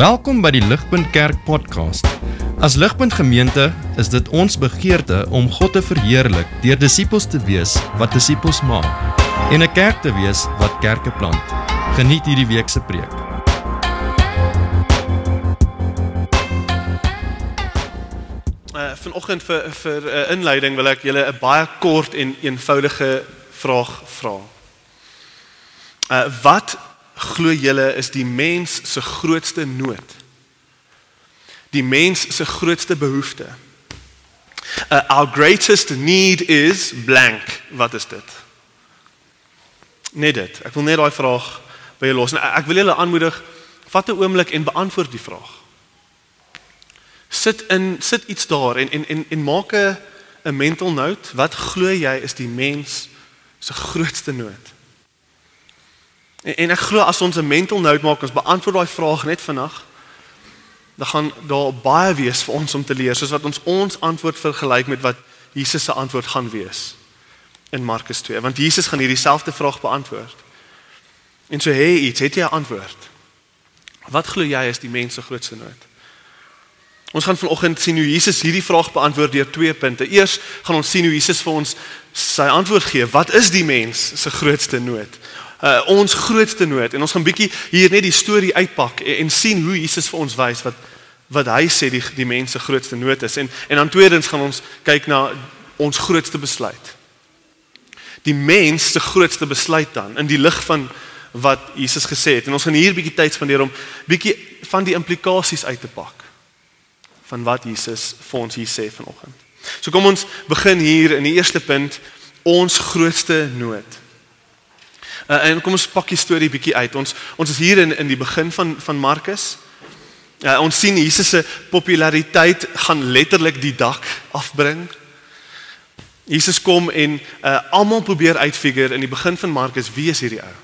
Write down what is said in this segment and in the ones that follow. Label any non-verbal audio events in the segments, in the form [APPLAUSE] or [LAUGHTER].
Welkom by die Ligpunt Kerk podcast. As Ligpunt Gemeente is dit ons begeerte om God te verheerlik deur disippels te wees wat disippels maak en 'n kerk te wees wat kerke plant. Geniet hierdie week se preek. Uh vanoggend vir vir 'n uh, inleiding wil ek julle 'n baie kort en eenvoudige vraag vra. Uh wat glo julle is die mens se grootste nood? Die mens se grootste behoefte. Uh, our greatest need is blank. Wat is dit? Net dit. Ek wil net daai vraag by julle los. Ek wil julle aanmoedig vat 'n oomblik en beantwoord die vraag. Sit in sit iets daar en en en, en maak 'n 'n mental note. Wat glo jy is die mens se grootste nood? En, en ek glo as ons 'n mental note maak, ons beantwoord daai vraag net vandag, dan gaan daar baie wees vir ons om te leer, soos wat ons ons antwoord vergelyk met wat Jesus se antwoord gaan wees in Markus 2, want Jesus gaan hierdie selfde vraag beantwoord. En so hey, iets, het jy antwoord? Wat glo jy is die mens se grootste nood? Ons gaan vanoggend sien hoe Jesus hierdie vraag beantwoord deur twee punte. Eers gaan ons sien hoe Jesus vir ons sy antwoord gee. Wat is die mens se grootste nood? Uh, ons grootste nood en ons gaan bietjie hier net die storie uitpak en, en sien hoe Jesus vir ons wys wat wat hy sê die die mense grootste nood is en en dan tweedens gaan ons kyk na ons grootste besluit. Die mens se grootste besluit dan in die lig van wat Jesus gesê het en ons gaan hier bietjie tyd spandeer om bietjie van die implikasies uit te pak van wat Jesus vir ons hier sê vanoggend. So kom ons begin hier in die eerste punt ons grootste nood. Uh, en kom ons pak die storie bietjie uit. Ons ons is hier in in die begin van van Markus. Uh, ons sien Jesus se populariteit gaan letterlik die dak afbring. Jesus kom en uh, almal probeer uitfigure in die begin van Markus wie is hierdie ou?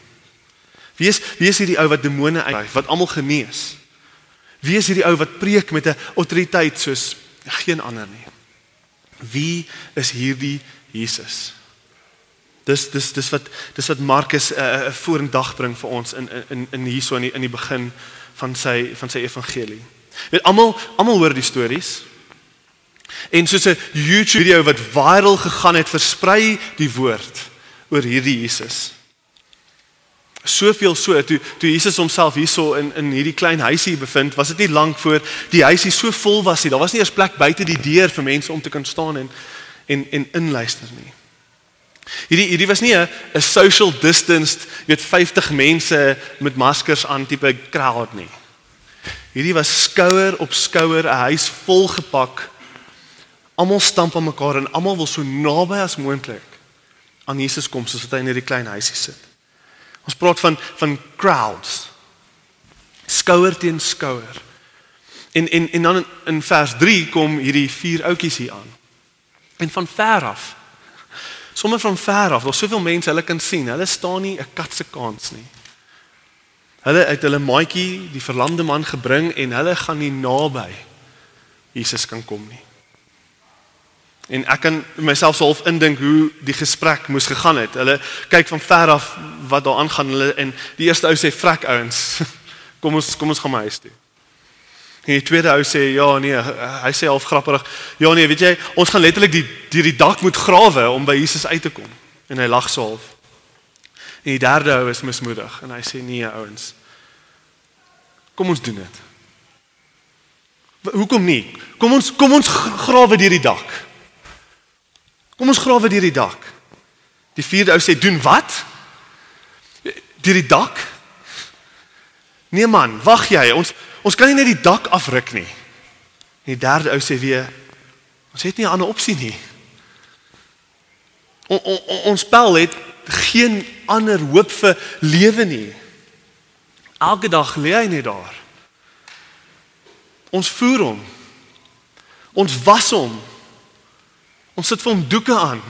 Wie is wie is hierdie ou wat demone uitdryf, wat almal genees? Wie is hierdie ou wat preek met 'n autoriteit soos geen ander nie? Wie is hierdie Jesus? Dis dis dis wat dis wat Markus 'n uh, uh, vorendag bring vir ons in in in hierso in die, in die begin van sy van sy evangelie. Weet almal almal hoor die stories. En soos 'n YouTube video wat viral gegaan het, versprei die woord oor hierdie Jesus. Soveel so toe toe Jesus homself hierso in in hierdie klein huisie bevind, was dit nie lank voor die huisie so vol was nie. Daar was nie eers plek buite die deur vir mense om te kan staan en en en inluister nie. Hierdie hierdie was nie 'n social distanced, weet 50 mense met maskers aan tipe crowd nie. Hierdie was skouer op skouer, 'n huis vol gepak. Almal stamp aan mekaar en almal wil so naby as moontlik aan Jesus kom soos wat hy in hierdie klein huisie sit. Ons praat van van crowds. Skouer teen skouer. En en en dan in, in vers 3 kom hierdie vier ouetjies hier aan. En van ver af sommer van ver af, daar's soveel mense hulle kan sien. Hulle staan nie 'n kat se kans nie. Hulle het hulle maatjie, die verlamde man gebring en hulle gaan nie naby Jesus kan kom nie. En ek kan myself half indink hoe die gesprek moes gegaan het. Hulle kyk van ver af wat daar aangaan hulle en die eerste ou sê vrek ouens. [LAUGHS] Kom ons kom ons gaan my huis toe. En die tweede ou sê ja nee, hy sê half grappig. Ja nee, weet jy, ons gaan letterlik die die die dak moet grawe om by Jesus uit te kom. En hy lag so half. En die derde ou is mismoedig en hy sê nee ouens. Kom ons doen dit. Hoekom nie? Kom ons kom ons grawe deur die dak. Kom ons grawe deur die dak. Die vierde ou sê doen wat? Deur die dak? Nee man, wag jy. Ons Ons kan nie net die dak afruk nie. En die derde ou sê weer ons het nie 'n ander opsie nie. O, o, o, ons spel het geen ander hoop vir lewe nie. Elke dag lê hy net daar. Ons voer hom. Ons was hom. Ons sit vir hom doeke aan.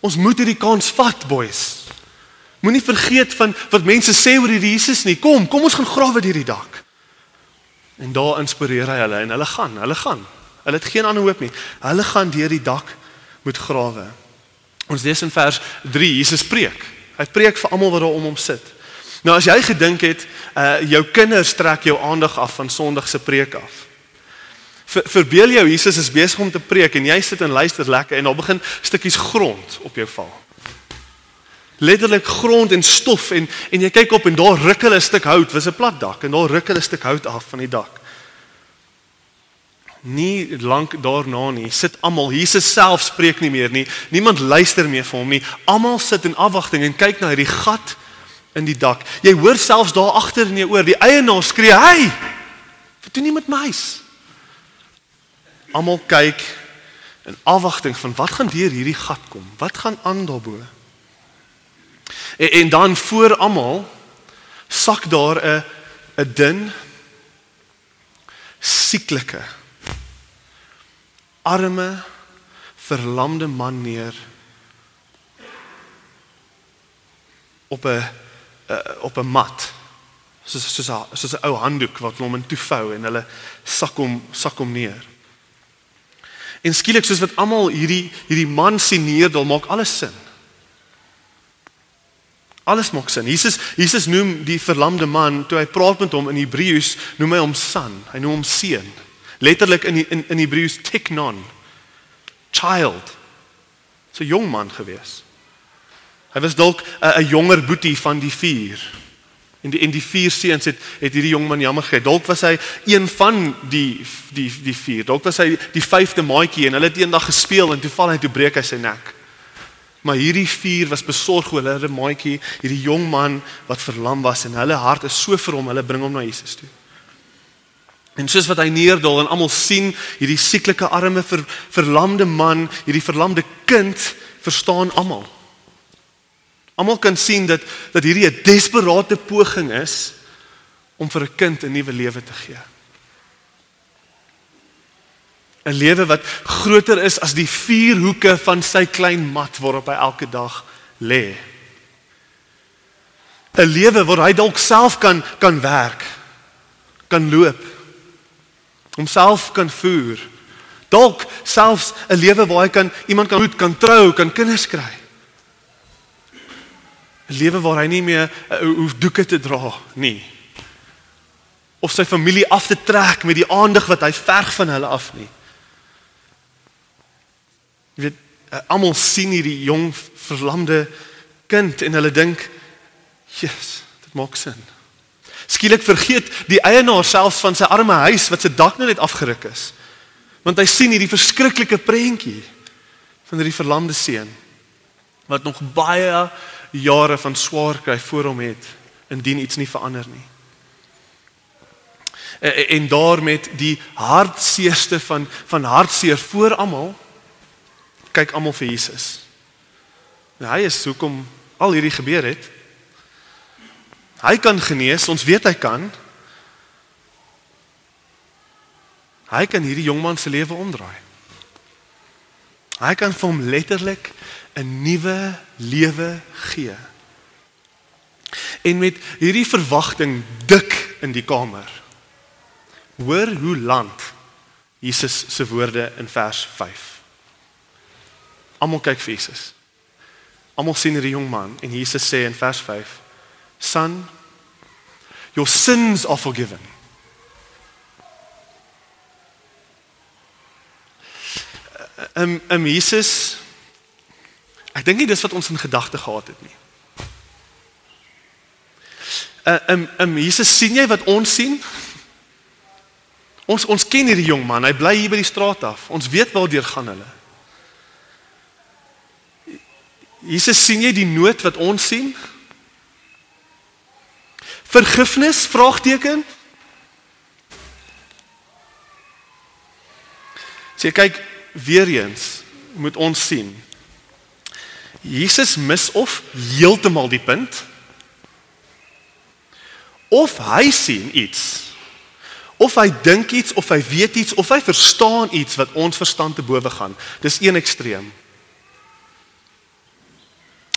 Ons moet hierdie kans vat, boys. Moenie vergeet van wat mense sê oor hierdie Jesus nie. Kom, kom ons gaan grawe deur die dak. En daar inspireer hy hulle en hulle gaan, hulle gaan. Hulle het geen ander hoop nie. Hulle gaan deur die dak moet grawe. Ons lees in vers 3 Jesus preek. Hy preek vir almal wat daar om hom sit. Nou as jy gedink het, uh jou kinders trek jou aandag af van Sondag se preek af. Ver, verbeel jou Jesus is besig om te preek en jy sit en luister lekker en dan begin stukkies grond op jou val. Letterlik grond en stof en en jy kyk op en daar ruk hulle 'n stuk hout, was 'n plat dak en daar ruk hulle 'n stuk hout af van die dak. Nie lank daarna nie, sit almal, Jesus self spreek nie meer nie. Niemand luister meer vir hom nie. Almal sit in afwagting en kyk na hierdie gat in die dak. Jy hoor selfs daar agter in jou oor die eienaar skree: "Hey! Wat doen jy met my huis?" Almal kyk in afwagting van wat gaan deur hierdie gat kom? Wat gaan aan daarbo? En, en dan voor almal sak daar 'n 'n dun sieklike arme verlamde man neer op 'n op 'n mat soos soos 'n soos 'n ou handdoek wat hom in toe vou en hulle sak hom sak hom neer. En skielik soos wat almal hierdie hierdie man sien neerdal maak alles sin. Alles maak sin. Jesus Jesus noem die verlamde man toe hy praat met hom in Hebreëus noem hy hom son. Hy noem hom seun. Letterlik in in in Hebreëus teknon. Child. 'n jong man gewees. Hy was dalk 'n jonger boetie van die vier. En die en die vier seuns het het hierdie jong man jammer gekry. Dalk was hy een van die die die vier. Dalk was hy die vyfde maatjie en hulle het eendag gespeel en toe val hy toe breek hy sy nek. Maar hierdie vier was besorg oor hulle maatjie, hierdie jong man wat verlam was en hulle hart is so vir hom, hulle bring hom na Jesus toe. En soos wat hy neerdal en almal sien hierdie sieklike arme ver, verlamde man, hierdie verlamde kind, verstaan almal. Almal kan sien dat dat hierdie 'n desperaatte poging is om vir 'n kind 'n nuwe lewe te gee. 'n Lewe wat groter is as die vier hoeke van sy klein mat waarop hy elke dag lê. 'n Lewe waar hy dalk self kan kan werk, kan loop, homself kan voer. Dalk selfs 'n lewe waar hy kan iemand kan hoed, kan trou, kan kinders kry. 'n lewe waar hy nie meer uh, hoef doeke te dra nie. Of sy familie af te trek met die aandag wat hy verg van hulle af nie. Weet, uh, almal sien hierdie jong verlamde kind en hulle dink, "Jesus, dit maak sin." Skielik vergeet die eienaar selfs van sy arme huis wat se dak net afgeruk is. Want hy sien hierdie verskriklike prentjie van hierdie verlamde seun wat nog baie jare van swaar kry voor hom het indien iets nie verander nie. En, en daar met die hartseerste van van hartseer voor almal kyk almal vir Jesus. En hy is hoekom al hierdie gebeur het. Hy kan genees, ons weet hy kan. Hy kan hierdie jongman se lewe omdraai. Hy kan vir hom letterlik 'n nuwe lewe gee. En met hierdie verwagting dik in die kamer. Hoor hoe land Jesus se woorde in vers 5. Almal kyk vir Jesus. Almal sien hierdie jong man en Jesus sê in vers 5: Son, your sins are forgiven. Ehm um, um, Jesus Ek dink nie dis wat ons in gedagte gehad het nie. Uh um um Jesus sien jy wat ons sien? Ons ons ken hierdie jong man, hy bly hier by die straat af. Ons weet waar gaan hulle. Jesus sien jy die nood wat ons sien? Vergifnis? Vraagteken? Sê kyk weer eens moet ons sien Jesus mis of heeltemal die punt of hy sien iets of hy dink iets of hy weet iets of hy verstaan iets wat ons verstand te bowe gaan dis een ekstreem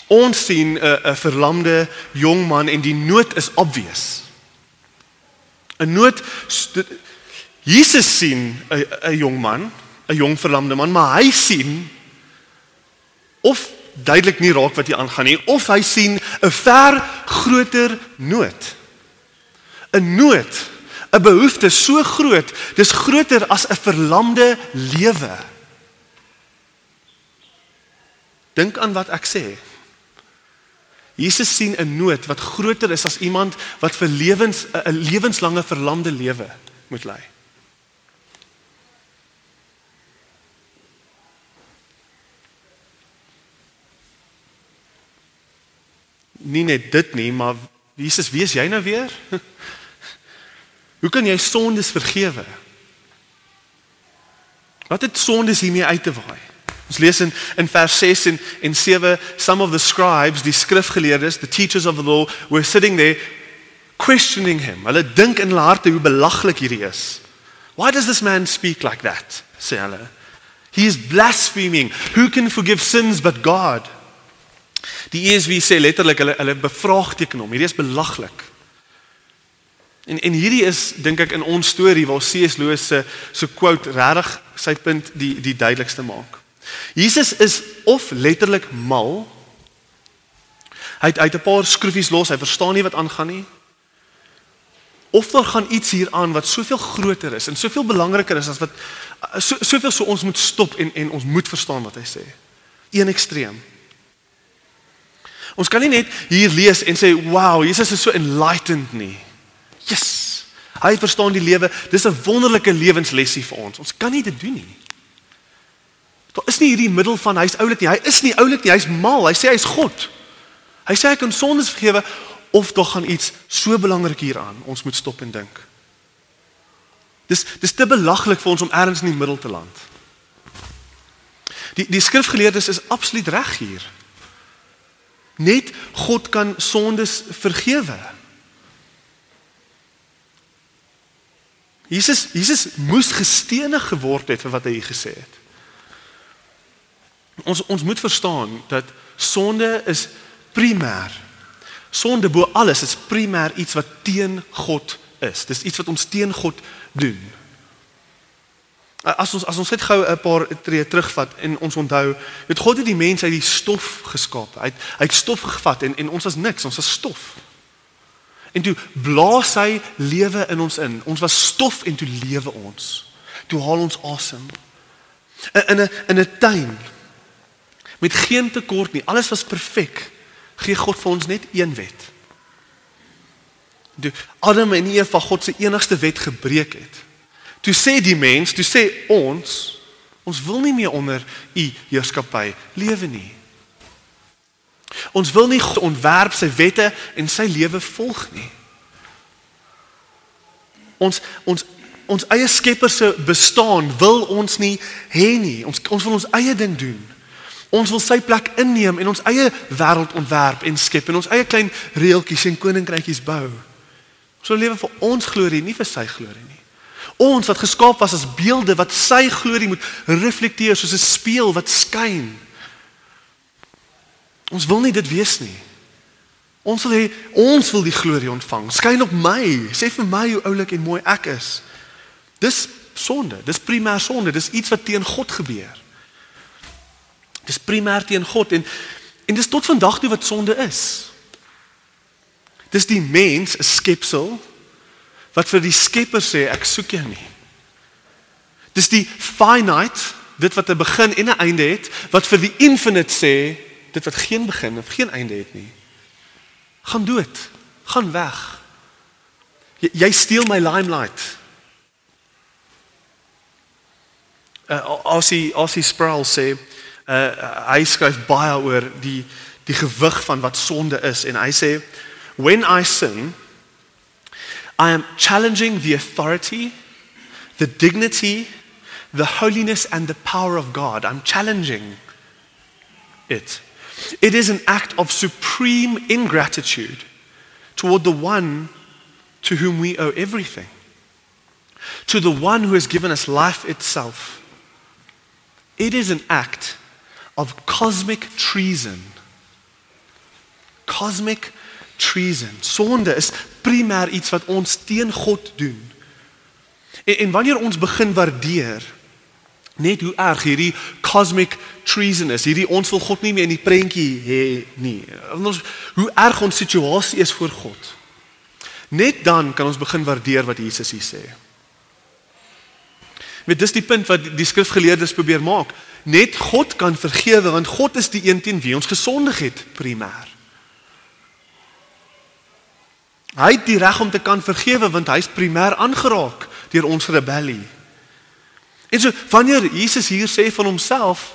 ons sien 'n 'n verlamde jong man en die nood is obvious 'n nood Jesus sien 'n 'n jong man 'n jong verlamde man maar hy sien of duidelik nie raak wat hier aangaan nie of hy sien 'n ver groter nood. 'n Nood, 'n behoefte so groot, dis groter as 'n verlamde lewe. Dink aan wat ek sê. Jesus sien 'n nood wat groter is as iemand wat vir lewens 'n lewenslange verlamde lewe moet lei. Nie net dit nie, maar Jesus, wie is jy nou weer? [LAUGHS] Hoe kan jy sondes vergewe? Wat het sondes hiermee uit te waai? Ons lees in in vers 6 en en 7 some of the scribes, die skrifgeleerdes, the teachers of the law were sitting there questioning him. Hulle dink in hulle harte hoe belaglik hierdie is. Why does this man speak like that? sê hulle. He is blaspheming. Who can forgive sins but God? Die ESV sê letterlik hulle hulle bevraagteken hom. Hierdie is belaglik. En en hierdie is dink ek in ons storie waar C.S. Lewis se so quote regtig sy punt die die duidelikste maak. Jesus is of letterlik mal. Hy het uit 'n paar skroefies los, hy verstaan nie wat aangaan nie. Of daar gaan iets hier aan wat soveel groter is en soveel belangriker is as wat so soveel so ons moet stop en en ons moet verstaan wat hy sê. Een ekstreem. Ons kan nie net hier lees en sê, "Wow, Jesus is so enlightened nie." Yes. Hy verstaan die lewe. Dis 'n wonderlike lewenslesie vir ons. Ons kan nie dit doen nie. Daar is nie hierdie middel van hy's oulik nie. Hy is nie oulik nie. Hy's mal. Hy sê hy's God. Hy sê hy kan sondes vergewe of tog gaan iets so belangrik hieraan. Ons moet stop en dink. Dis dis te belaglik vir ons om ergens in die middel te land. Die die skrifgeleerdes is absoluut reg hier. Net God kan sondes vergewe. Jesus Jesus moes gestenig geword het vir wat hy gesê het. Ons ons moet verstaan dat sonde is primêr. Sonde bo alles is primêr iets wat teen God is. Dis iets wat ons teen God doen. As ons as ons net gou 'n paar tree terugvat en ons onthou, het God het die mens uit die stof geskaap. Hy het hy het stof gevat en en ons was niks, ons was stof. En toe blaas hy lewe in ons in. Ons was stof en toe lewe ons. Toe haal ons asem. In 'n in 'n tuin met geen tekort nie. Alles was perfek. Gee God vir ons net een wet. Die Adam en Eva God se enigste wet gebreek het. Toe sê die mens, toe sê ons, ons wil nie meer onder u heerskappy lewe nie. Ons wil nie God ontwerp sy wette en sy lewe volg nie. Ons ons ons eie skepper se bestaan wil ons nie hê nie. Ons ons wil ons eie ding doen. Ons wil sy plek inneem en ons eie wêreld ontwerp en skep en ons eie klein reeltjies en koninkrykies bou. Ons wil lewe vir ons glorie, nie vir sy glorie nie. Ons wat geskaap was as beelde wat sy glorie moet reflekteer soos 'n spieël wat skyn. Ons wil nie dit wees nie. Ons wil hê ons wil die glorie ontvang. Skyn op my. Sê vir my hoe oulik en mooi ek is. Dis sonde. Dis primêr sonde. Dis iets wat teen God gebeur. Dis primêr teen God en en dis tot vandag toe wat sonde is. Dis die mens, 'n skepsel wat vir die Skepper sê ek soek jou nie. Dis die finite, dit wat 'n begin en 'n einde het, wat vir die infinite sê dit wat geen begin of geen einde het nie. Gaan dood. Gaan weg. Jy, jy steel my limelight. Uh, as hy as hy Sproul sê uh, hy skryf baie oor die die gewig van wat sonde is en hy sê when i sin i am challenging the authority the dignity the holiness and the power of god. I'm challenging it. It is an act of supreme ingratitude toward the one to whom we owe everything to the one who has given us life itself. It is an act of cosmic treason. Cosmic treason. Sonde is primêr iets wat ons teen God doen. En, en wanneer ons begin waardeer Net hoe erg hierdie cosmic treason is. Hierdie ons wil God nie meer in die prentjie hê nie. Ons hoe erg ons situasie is voor God. Net dan kan ons begin waardeer wat Jesus hier sê. Met dis die punt wat die skrifgeleerdes probeer maak. Net God kan vergewe want God is die een teen wie ons gesondig het primêr. Hy het die reg om te kan vergewe want hy's primêr aangeraak deur ons rebellie. En so wanneer Jesus hier sê van homself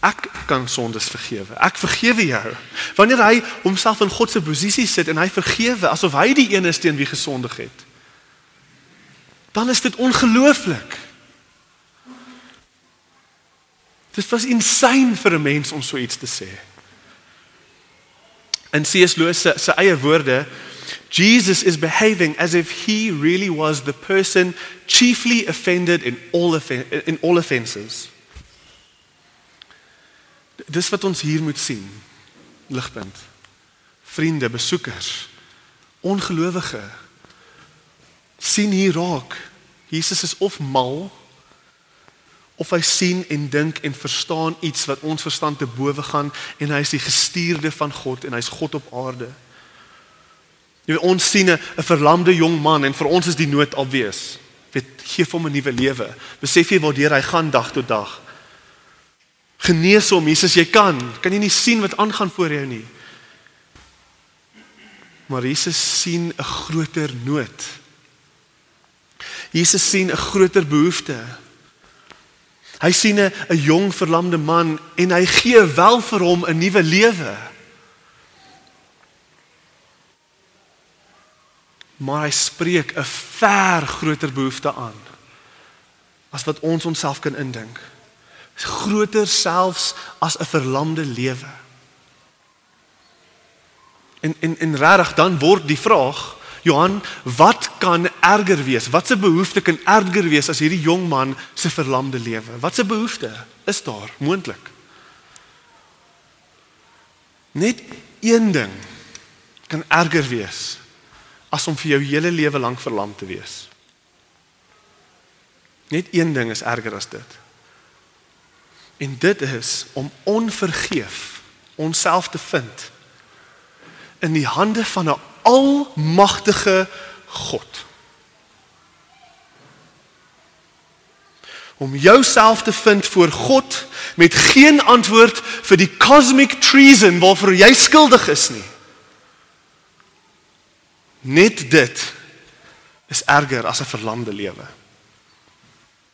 ek kan sondes vergewe. Ek vergewe jou. Wanneer hy homself in God se posisie sit en hy vergewe asof hy die een is teen wie gesondig het. Dan is dit ongelooflik. Dit was insane vir 'n mens om so iets te sê. En C.S. Lewis se, se eie woorde Jesus is behaving as if he really was the person chiefly offended in all in all offenses. Dis wat ons hier moet sien. Ligpunt. Vriende, besoekers, ongelowige sien hier raak. Jesus is of mal of hy sien en dink en verstaan iets wat ons verstand te bowe gaan en hy is die gestuurde van God en hy's God op aarde. Jy weet ons sien 'n verlamde jong man en vir ons is die nood obvious. Weet gee hom 'n nuwe lewe. Besef jy waar hy gaan dag tot dag? Genees hom, Jesus, jy kan. Kan jy nie sien wat aangaan voor jou nie? Maar Jesus sien 'n groter nood. Jesus sien 'n groter behoefte. Hy sien 'n jong verlamde man en hy gee wel vir hom 'n nuwe lewe. maar hy spreek 'n ver groter behoefte aan as wat ons onsself kan indink. Groter selfs as 'n verlamde lewe. En en en regtig dan word die vraag Johan, wat kan erger wees? Wat se behoefte kan erger wees as hierdie jong man se verlamde lewe? Wat se behoefte is daar moontlik? Net een ding kan erger wees as om vir jou hele lewe lank verlam te wees. Net een ding is erger as dit. En dit is om onvergeef onsself te vind in die hande van 'n almagtige God. Om jouself te vind voor God met geen antwoord vir die cosmic treason waarvoor jy skuldig is nie. Net dit is erger as 'n verlamde lewe.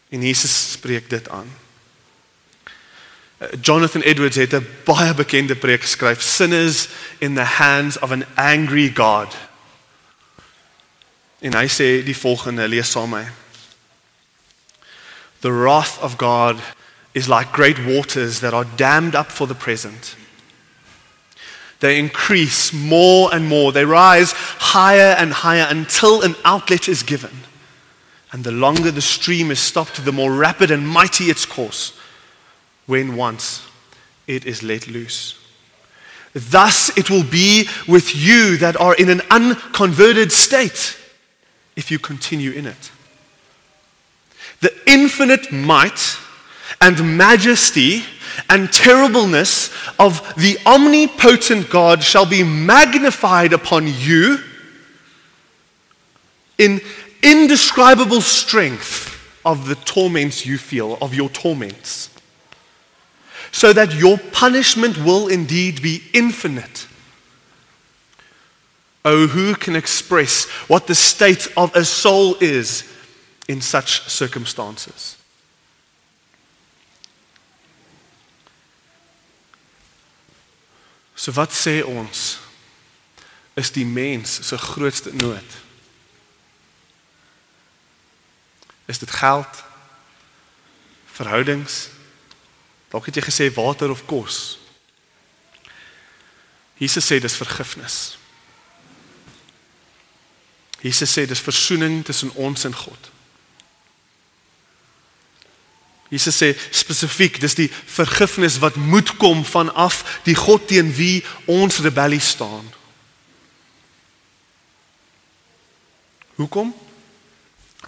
En Jesus spreek dit aan. Jonathan Edwards het 'n baie bekende preek geskryf, Sinners in the hands of an angry God. En hy sê die volgende, lees saam met my. The wrath of God is like great waters that are dammed up for the present. They increase more and more. They rise higher and higher until an outlet is given. And the longer the stream is stopped, the more rapid and mighty its course when once it is let loose. Thus it will be with you that are in an unconverted state if you continue in it. The infinite might and majesty and terribleness of the omnipotent God shall be magnified upon you in indescribable strength of the torments you feel, of your torments, so that your punishment will indeed be infinite. Oh, who can express what the state of a soul is in such circumstances? So wat sê ons is die mens se grootste nood? Is dit geld? Verhoudings? Dalk het jy gesê water of kos. Jesus sê dis vergifnis. Jesus sê dis verzoening tussen ons en God. Jesus sê spesifiek, dis die vergifnis wat moet kom vanaf die God teen wie ons rebellie staan. Hoekom?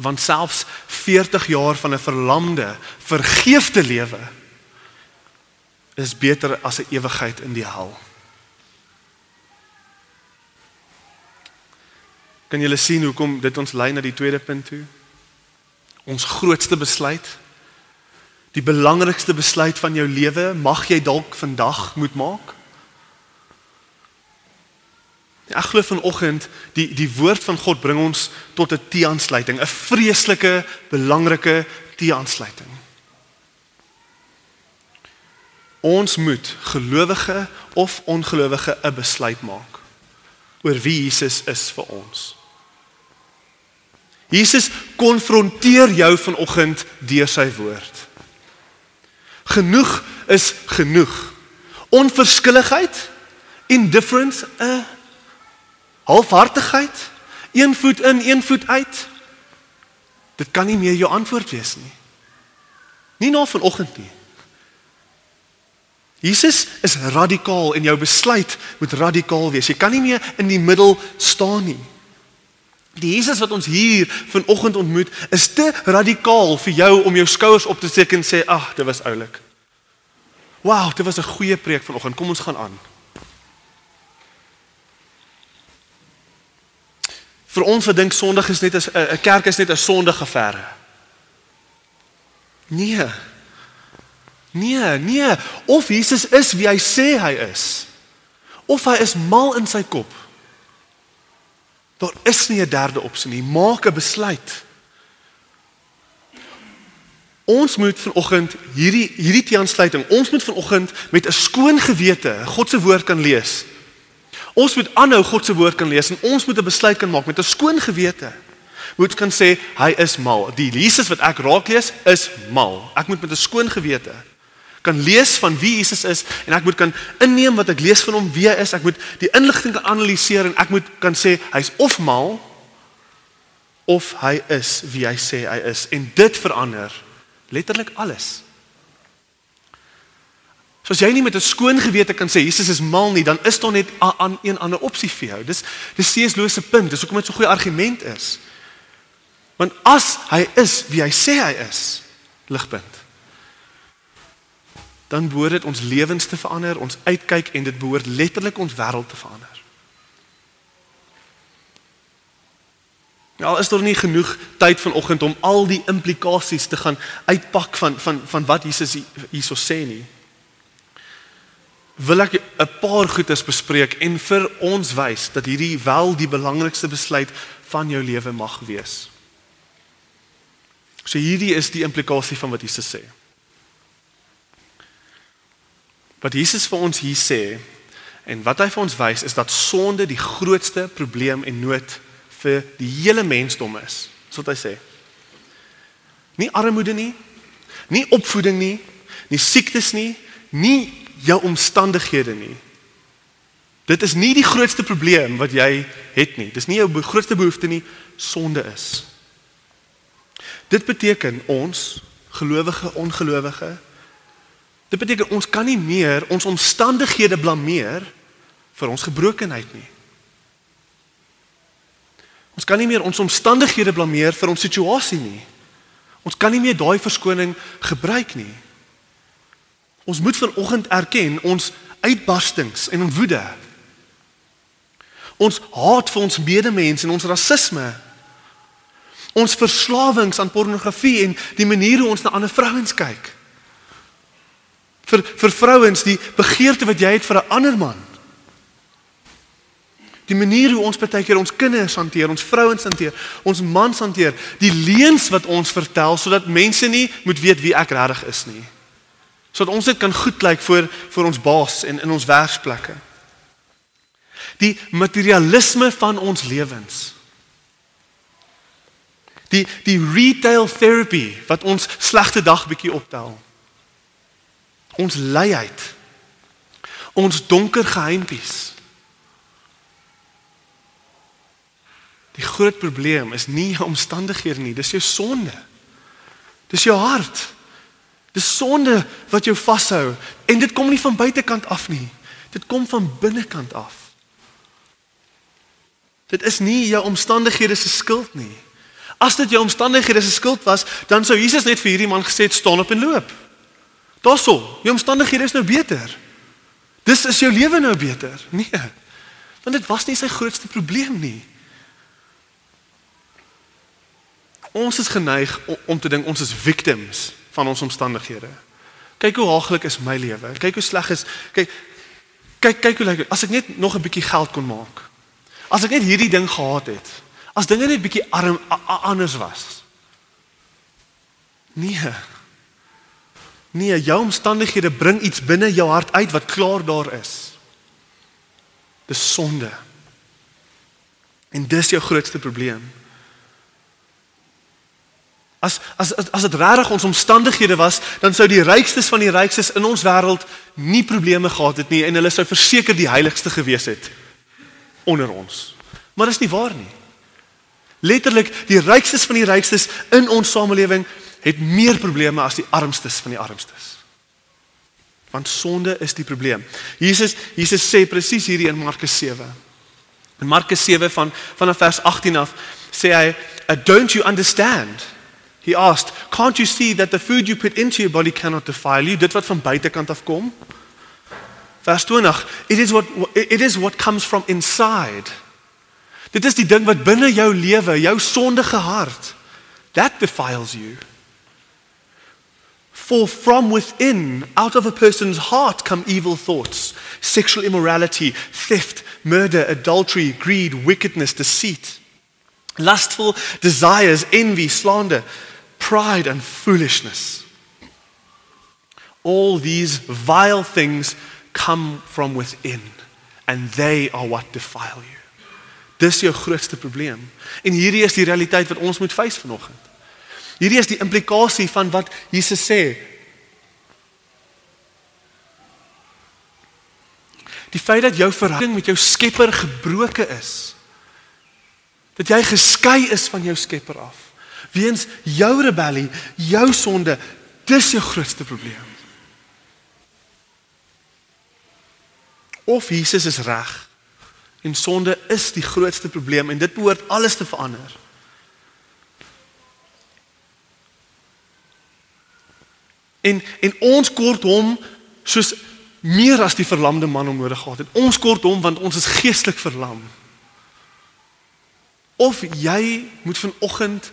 Want selfs 40 jaar van 'n verlamde, vergeefte lewe is beter as 'n ewigheid in die hel. Kan julle sien hoekom dit ons lei na die tweede punt toe? Ons grootste besluit, die belangrikste besluit van jou lewe, mag jy dalk vandag moet maak. Ek glo vanoggend die die woord van God bring ons tot 'n T-aansluiting, 'n vreeslike belangrike T-aansluiting. Ons moet gelowige of ongelowige 'n besluit maak oor wie Jesus is vir ons. Jesus konfronteer jou vanoggend deur sy woord. Genoeg is genoeg. Onverskilligheid, indifference, 'n uh, halfhartigheid, een voet in, een voet uit. Dit kan nie meer jou antwoord wees nie. Nie na vanoggend nie. Jesus is radikaal en jou besluit moet radikaal wees. Jy kan nie meer in die middel staan nie. Die Jesus wat ons hier vanoggend ontmoet, is te radikaal vir jou om jou skouers op te steek en sê, "Ag, dit was oulik." Wow, dit was 'n goeie preek vanoggend. Kom ons gaan aan. Vir ons wat dink Sondag is net 'n kerk is net 'n sondige affære. Nee. Nee, nee, of Jesus is wie hy sê hy is. Of hy is mal in sy kop. Daar is nie 'n derde opsie nie. Maak 'n besluit. Ons moet vanoggend hierdie hierdie teensluiting, ons moet vanoggend met 'n skoon gewete God se woord kan lees. Ons moet aanhou God se woord kan lees en ons moet 'n besluit kan maak met 'n skoon gewete. Moet kan sê hy is mal. Die Jesus wat ek raak lees is mal. Ek moet met 'n skoon gewete kan lees van wie Jesus is en ek moet kan inneem wat ek lees van hom wie hy is. Ek moet die inligting kan analiseer en ek moet kan sê hy's of mal of hy is wie hy sê hy is en dit verander letterlik alles. So as jy nie met 'n skoon gewete kan sê Jesus is mal nie, dan is daar net 'n een ander opsie vir jou. Dis dis seeslose punt. Dis hoekom dit so 'n goeie argument is. Want as hy is wie hy sê hy is, ligpunt. Dan behoort dit ons lewens te verander, ons uitkyk en dit behoort letterlik ons wêreld te verander. Ja, is daar nie genoeg tyd vanoggend om al die implikasies te gaan uitpak van van van wat Jesus hierso sê nie wil ek 'n paar goedes bespreek en vir ons wys dat hierdie wel die belangrikste besluit van jou lewe mag wees. So hierdie is die implikasie van wat Jesus sê. Wat Jesus vir ons hier sê en wat hy vir ons wys is dat sonde die grootste probleem en nood vir die hele mensdom is. Dis wat hy sê. Nie armoede nie, nie opvoeding nie, nie siektes nie, nie jou omstandighede nie. Dit is nie die grootste probleem wat jy het nie. Dis nie jou grootste behoefte nie, sonde is. Dit beteken ons gelowige ongelowige Dit beteken ons kan nie meer ons omstandighede blameer vir ons gebrokenheid nie. Ons kan nie meer ons omstandighede blameer vir ons situasie nie. Ons kan nie meer daai verskoning gebruik nie. Ons moet vanoggend erken ons uitbarstings en ons woede. Ons haat vir ons medemens en ons rasisme. Ons verslawings aan pornografie en die manier hoe ons na ander vrouens kyk. Vir vir vrouens die begeerte wat jy het vir 'n ander man. Die manier hoe ons baie keer ons kinders hanteer, ons vrouens hanteer, ons mans hanteer, die leuns wat ons vertel sodat mense nie moet weet wie ek regtig is nie sodat ons dit kan goed lyk vir vir ons baas en in ons werksplekke. Die materialisme van ons lewens. Die die retail therapy wat ons slegte dag bietjie optel. Ons luiheid. Ons donker geheimpies. Die groot probleem is nie jou omstandighede nie, dis jou sonde. Dis jou hart. Dis sonde wat jou vashou en dit kom nie van buitekant af nie. Dit kom van binnekant af. Dit is nie jou omstandighede se skuld nie. As dit jou omstandighede se skuld was, dan sou Jesus net vir hierdie man gesê het staan op en loop. Daarso, jou omstandighede is nou beter. Dis is jou lewe nou beter. Nee. Want dit was nie sy grootste probleem nie. Ons is geneig om te dink ons is victims van ons omstandighede. Kyk hoe haaglik is my lewe. Kyk hoe sleg is kyk kyk kyk hoe lyk dit as ek net nog 'n bietjie geld kon maak. As ek net hierdie ding gehad het. As dinge net bietjie arm a, a, anders was. Nee. Nee, jou omstandighede bring iets binne jou hart uit wat klaar daar is. Dis sonde. En dis jou grootste probleem. As as as dit regtig ons omstandighede was, dan sou die rykstes van die rykstes in ons wêreld nie probleme gehad het nie en hulle sou verseker die heiligste gewees het onder ons. Maar dis nie waar nie. Letterlik, die rykstes van die rykstes in ons samelewing het meer probleme as die armstes van die armstes. Want sonde is die probleem. Jesus Jesus sê presies hierdie in Markus 7. In Markus 7 van vanaf vers 18 af sê hy, "Don't you understand?" He asked, "Can't you see that the food you put into your body cannot defile you?" Dit wat van buitekant af kom. Vers 20, "It is what it is what comes from inside." Dit is die ding wat binne jou lewe, jou sondige hart, that defiles you. For from within, out of a person's heart come evil thoughts, sexual immorality, theft, murder, adultery, greed, wickedness, deceit, lustful desires, envy, slander, pride and foolishness. All these vile things come from within and they are what defile you. Dis jou grootste probleem. En hierdie is die realiteit wat ons moet face vanoggend. Hierdie is die implikasie van wat Jesus sê. Die feit dat jou verhouding met jou Skepper gebroken is. Dat jy geskei is van jou Skepper af weens jou rebellie, jou sonde, dis jou grootste probleem. Of Jesus is reg en sonde is die grootste probleem en dit behoort alles te verander. En en ons kort hom soos meer as die verlamde man om nodig gehad het. Ons kort hom want ons is geestelik verlam. Of jy moet vanoggend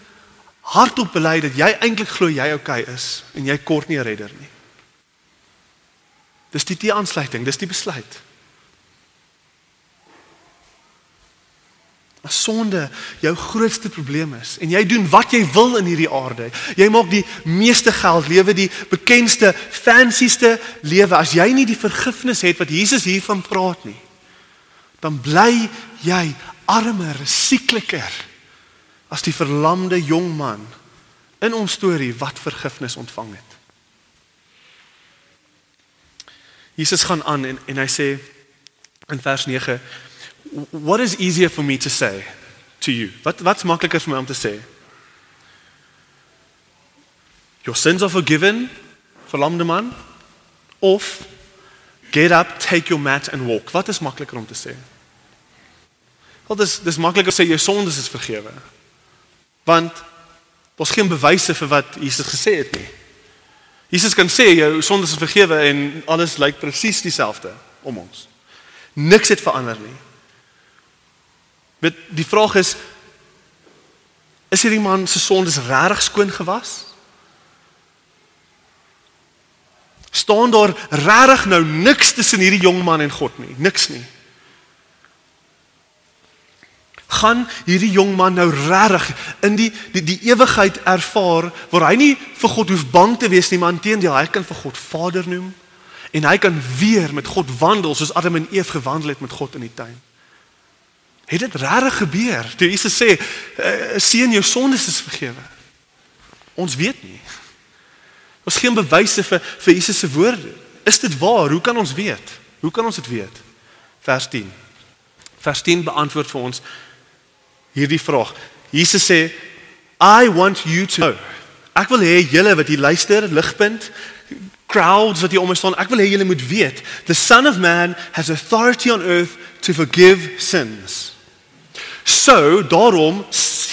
hardop bely dat jy eintlik glo jy okay is en jy kort nie 'n redder nie. Dis die die aansluiting, dis die besluit. As sonde jou grootste probleem is en jy doen wat jy wil in hierdie aarde. Jy maak die meeste geld, lewe die bekendste, fancyste lewe as jy nie die vergifnis het wat Jesus hiervan praat nie. Dan bly jy armer, siekliker as die verlamde jong man in ons storie wat vergifnis ontvang het. Jesus gaan aan en en hy sê in vers 9 What is easier for me to say to you? Wat wat's makliker vir my om te sê? Your sins are forgiven, verlamde man, of get up, take your mat and walk. Wat is makliker om te sê? Wat is dis makliker sê jou sondes is vergewe? Want daar's geen bewyse vir wat Jesus gesê het nie. Jesus kan sê jou sondes is vergewe en alles lyk presies dieselfde om ons. Niks het verander nie. Met die vraag is is hierdie man se sondes regtig skoon gewas? Staan daar regtig nou niks tussen hierdie jong man en God nie? Niks nie gaan hierdie jong man nou regtig in die die die ewigheid ervaar waar hy nie vir God hoef bang te wees nie, maar inteendeel hy kan vir God Vader noem en hy kan weer met God wandel soos Adam en Eve gewandel het met God in die tuin. Het dit regtig gebeur? Toe Jesus sê, uh, "Seun, jou sondes is vergewe." Ons weet nie. Ons geen bewyse vir vir Jesus se woorde. Is dit waar? Hoe kan ons weet? Hoe kan ons dit weet? Vers 10. Vers 10 beantwoord vir ons hierdie vraag. Jesus sê, "I want you to know." Ek wil hê julle wat hier luister, ligpunt, crowds wat hier om staan, ek wil hê julle moet weet, the son of man has authority on earth to forgive sins. So, daarom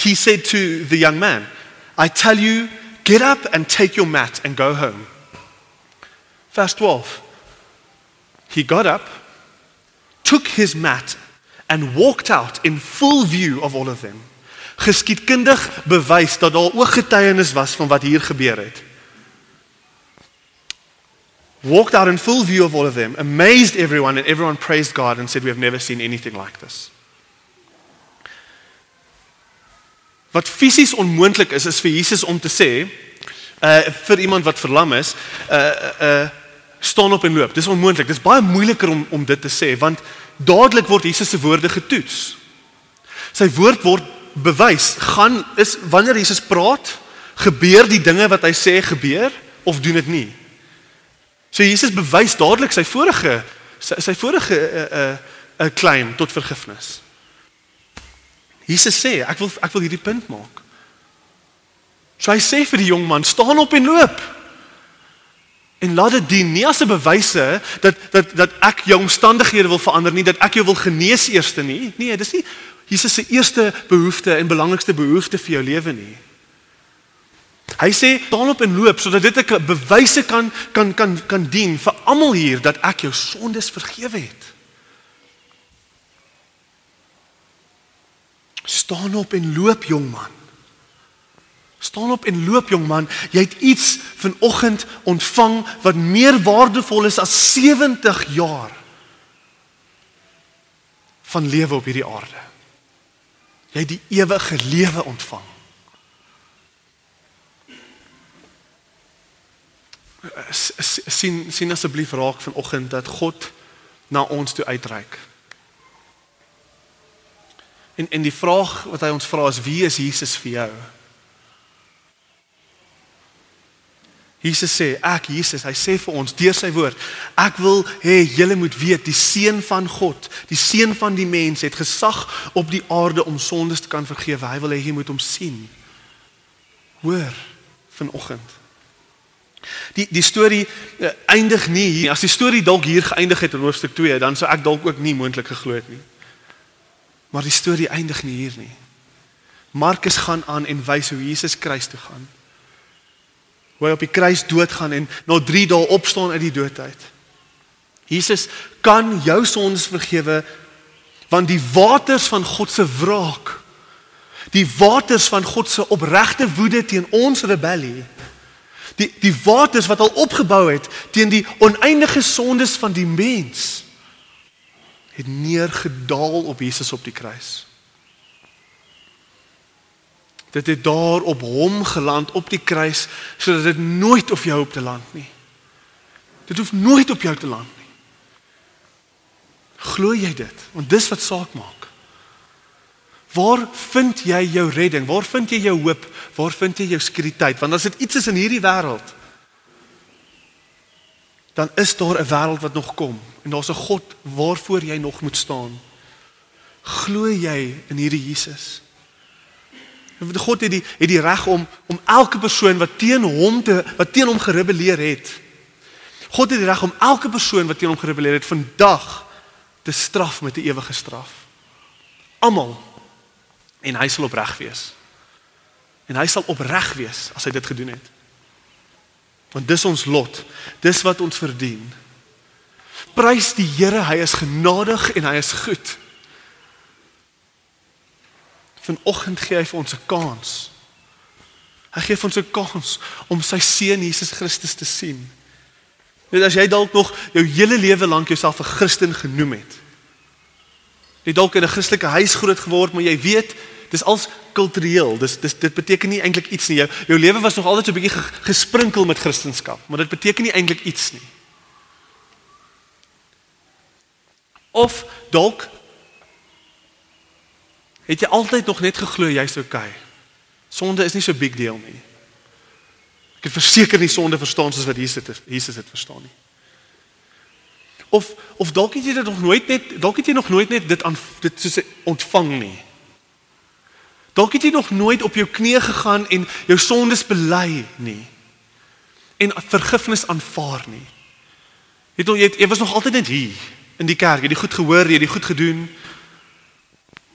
he said to the young man, I tell you, get up and take your mat and go home. Verse 12. He got up, took his mat, and walked out in full view of all of them. Geskiedkundig bewys dat daar ook getuienis was van wat hier gebeur het. Walked out in full view of all of them, amazed everyone, and everyone praised God and said, We have never seen anything like this. Wat fisies onmoontlik is, is vir Jesus om te sê, uh vir iemand wat verlam is, uh uh staan op en loop. Dis onmoontlik. Dis baie moeiliker om om dit te sê want dadelik word Jesus se woorde getoets. Sy woord word bewys. Gaan is wanneer Jesus praat, gebeur die dinge wat hy sê gebeur of doen dit nie. So Jesus bewys dadelik sy vorige sy, sy vorige 'n uh, 'n uh, 'n uh, claim tot vergifnis. Jesus sê, ek wil ek wil hierdie punt maak. So hy sê vir die jong man, staan op en loop. En laat dit dien nie as 'n bewyse dat dat dat ek jou omstandighede wil verander nie, dat ek jou wil genees eerste nie. Nee, dis nie Jesus se eerste behoefte en belangrikste behoefte vir jou lewe nie. Hy sê staan op en loop sodat dit 'n bewyse kan kan kan kan dien vir almal hier dat ek jou sondes vergewe het. Staan op en loop jong man. Staan op en loop jong man. Jy het iets vanoggend ontvang wat meer waardevol is as 70 jaar van lewe op hierdie aarde. Jy het die ewige lewe ontvang. sien sien asseblief raak vanoggend dat God na ons toe uitreik. En en die vraag wat hy ons vra is wie is Jesus vir jou? Jesus sê ek Jesus, hy sê vir ons deur sy woord, ek wil hê julle moet weet die seun van God, die seun van die mens het gesag op die aarde om sondes te kan vergewe. Hy wil hê jy moet hom sien. Hoor vanoggend. Die die storie uh, eindig nie hier. As die storie dalk hier geëindig het in hoofstuk 2, dan sou ek dalk ook nie moontlik geglo het nie. Maar die storie eindig nie hier nie. Markus gaan aan en wys hoe Jesus kruis toe gaan. Hoe hy op die kruis doodgaan en na 3 dae opstaan uit die dood uit. Jesus kan jou sondes vergewe want die waters van God se wraak die waters van God se opregte woede teen ons rebellie die die waters wat al opgebou het teen die oneindige sondes van die mens het neergedaal op Jesus op die kruis. Dit het daar op hom geland op die kruis sodat dit nooit op jou op te land nie. Dit hoef nooit op jou te land nie. Glo jy dit? Want dis wat saak maak. Waar vind jy jou redding? Waar vind jy jou hoop? Waar vind jy jou sekuriteit? Want as dit iets is in hierdie wêreld, dan is daar 'n wêreld wat nog kom en daar's 'n God waarvoor jy nog moet staan. Glo jy in hierdie Jesus? God het die het die reg om om elke persoon wat teen hom te wat teen hom gerebelleer het. God het die reg om elke persoon wat teen hom gerebelleer het vandag te straf met 'n ewige straf. Almal en hy sal opreg wees. En hy sal opreg wees as hy dit gedoen het. Want dis ons lot. Dis wat ons verdien. Prys die Here, hy is genadig en hy is goed. Vanoggend gee hy vir ons 'n kans. Hy gee vir ons 'n kans om sy seun Jesus Christus te sien. Net as jy dalk nog jou hele lewe lank jouself 'n Christen genoem het. Jy dalk in 'n Christelike huis groot geword, maar jy weet dis als kultureel. Dis dis dit beteken nie eintlik iets nie. Jou jou lewe was nog altyd so 'n bietjie gesprinkel met kristendom, maar dit beteken nie eintlik iets nie. Of dalk het jy altyd nog net geglo jy's okay. Sonde is nie so big deal nie. Ek het verseker nie sonde verstaan soos wat Jesus dit Jesus dit verstaan nie. Of of dalk het jy dit nog nooit net dalk het jy nog nooit net dit aan dit soos ontvang nie. Dalk het jy nog nooit op jou knieë gegaan en jou sondes bely nie. En vergifnis aanvaar nie. Het jy jy was nog altyd net hier in die kerk, jy het goed gehoor, jy het goed gedoen.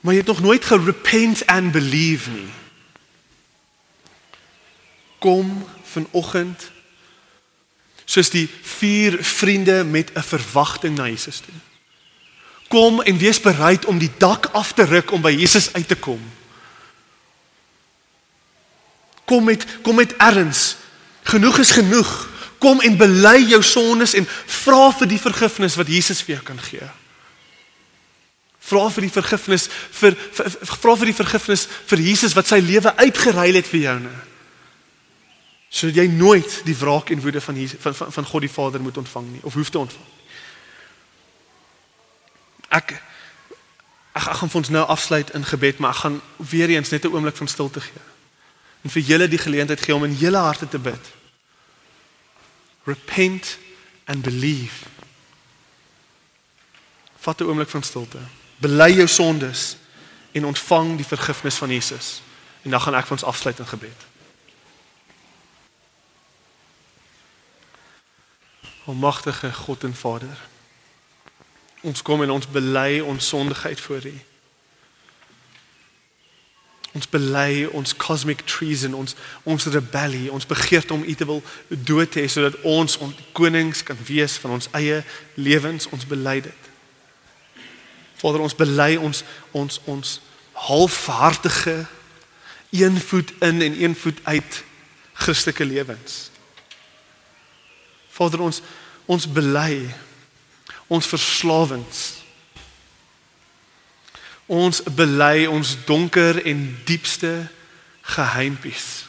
Maar jy het nog nooit gerepent and believe nie. Kom vanoggend soos die vier vriende met 'n verwagting na Jesus toe. Kom en wees bereid om die dak af te ruk om by Jesus uit te kom. Kom met kom met erns. Genoeg is genoeg. Kom en bely jou sondes en vra vir die vergifnis wat Jesus vir jou kan gee. Vra vir die vergifnis vir, vra vir die vergifnis vir Jesus wat sy lewe uitgeruil het vir jou nou sodat jy nooit die wraak en woede van Jesus, van, van van God die Vader moet ontvang nie of hoef te ontvang. Ek ek, ek gaan vir ons nou afsluit in gebed, maar ek gaan weer eens net 'n oomblik van stilte gee. En vir julle die geleentheid gee om in julle harte te bid. Repent and believe. Vat 'n oomblik van stilte. Bely jou sondes en ontvang die vergifnis van Jesus. En dan gaan ek vir ons afsluit in gebed. Almagtige God en Vader. Ons kom en ons bely ons sondigheid voor U. Ons bely ons cosmic treason, ons ons rebellie, ons begeerte om U te wil dood hê sodat ons ons konings kan wees van ons eie lewens, ons bely dit. Vader, ons bely ons ons ons halfhartige een voet in en een voet uit Christelike lewens. Vader ons ons bely ons verslawings. Ons bely ons donker en diepste geheimpies.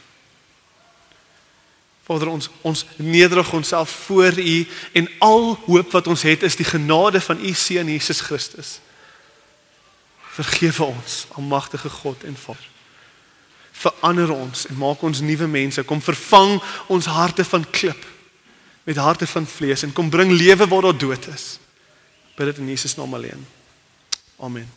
Vader ons ons nederig onsself voor U en al hoop wat ons het is die genade van U seun Jesus Christus. Vergewe ons, almagtige God en Vader. Verander ons en maak ons nuwe mense. Kom vervang ons harte van klip met harte van vlees en kom bring lewe waar daar dood is. Bid dit in Jesus naam alleen. Amen.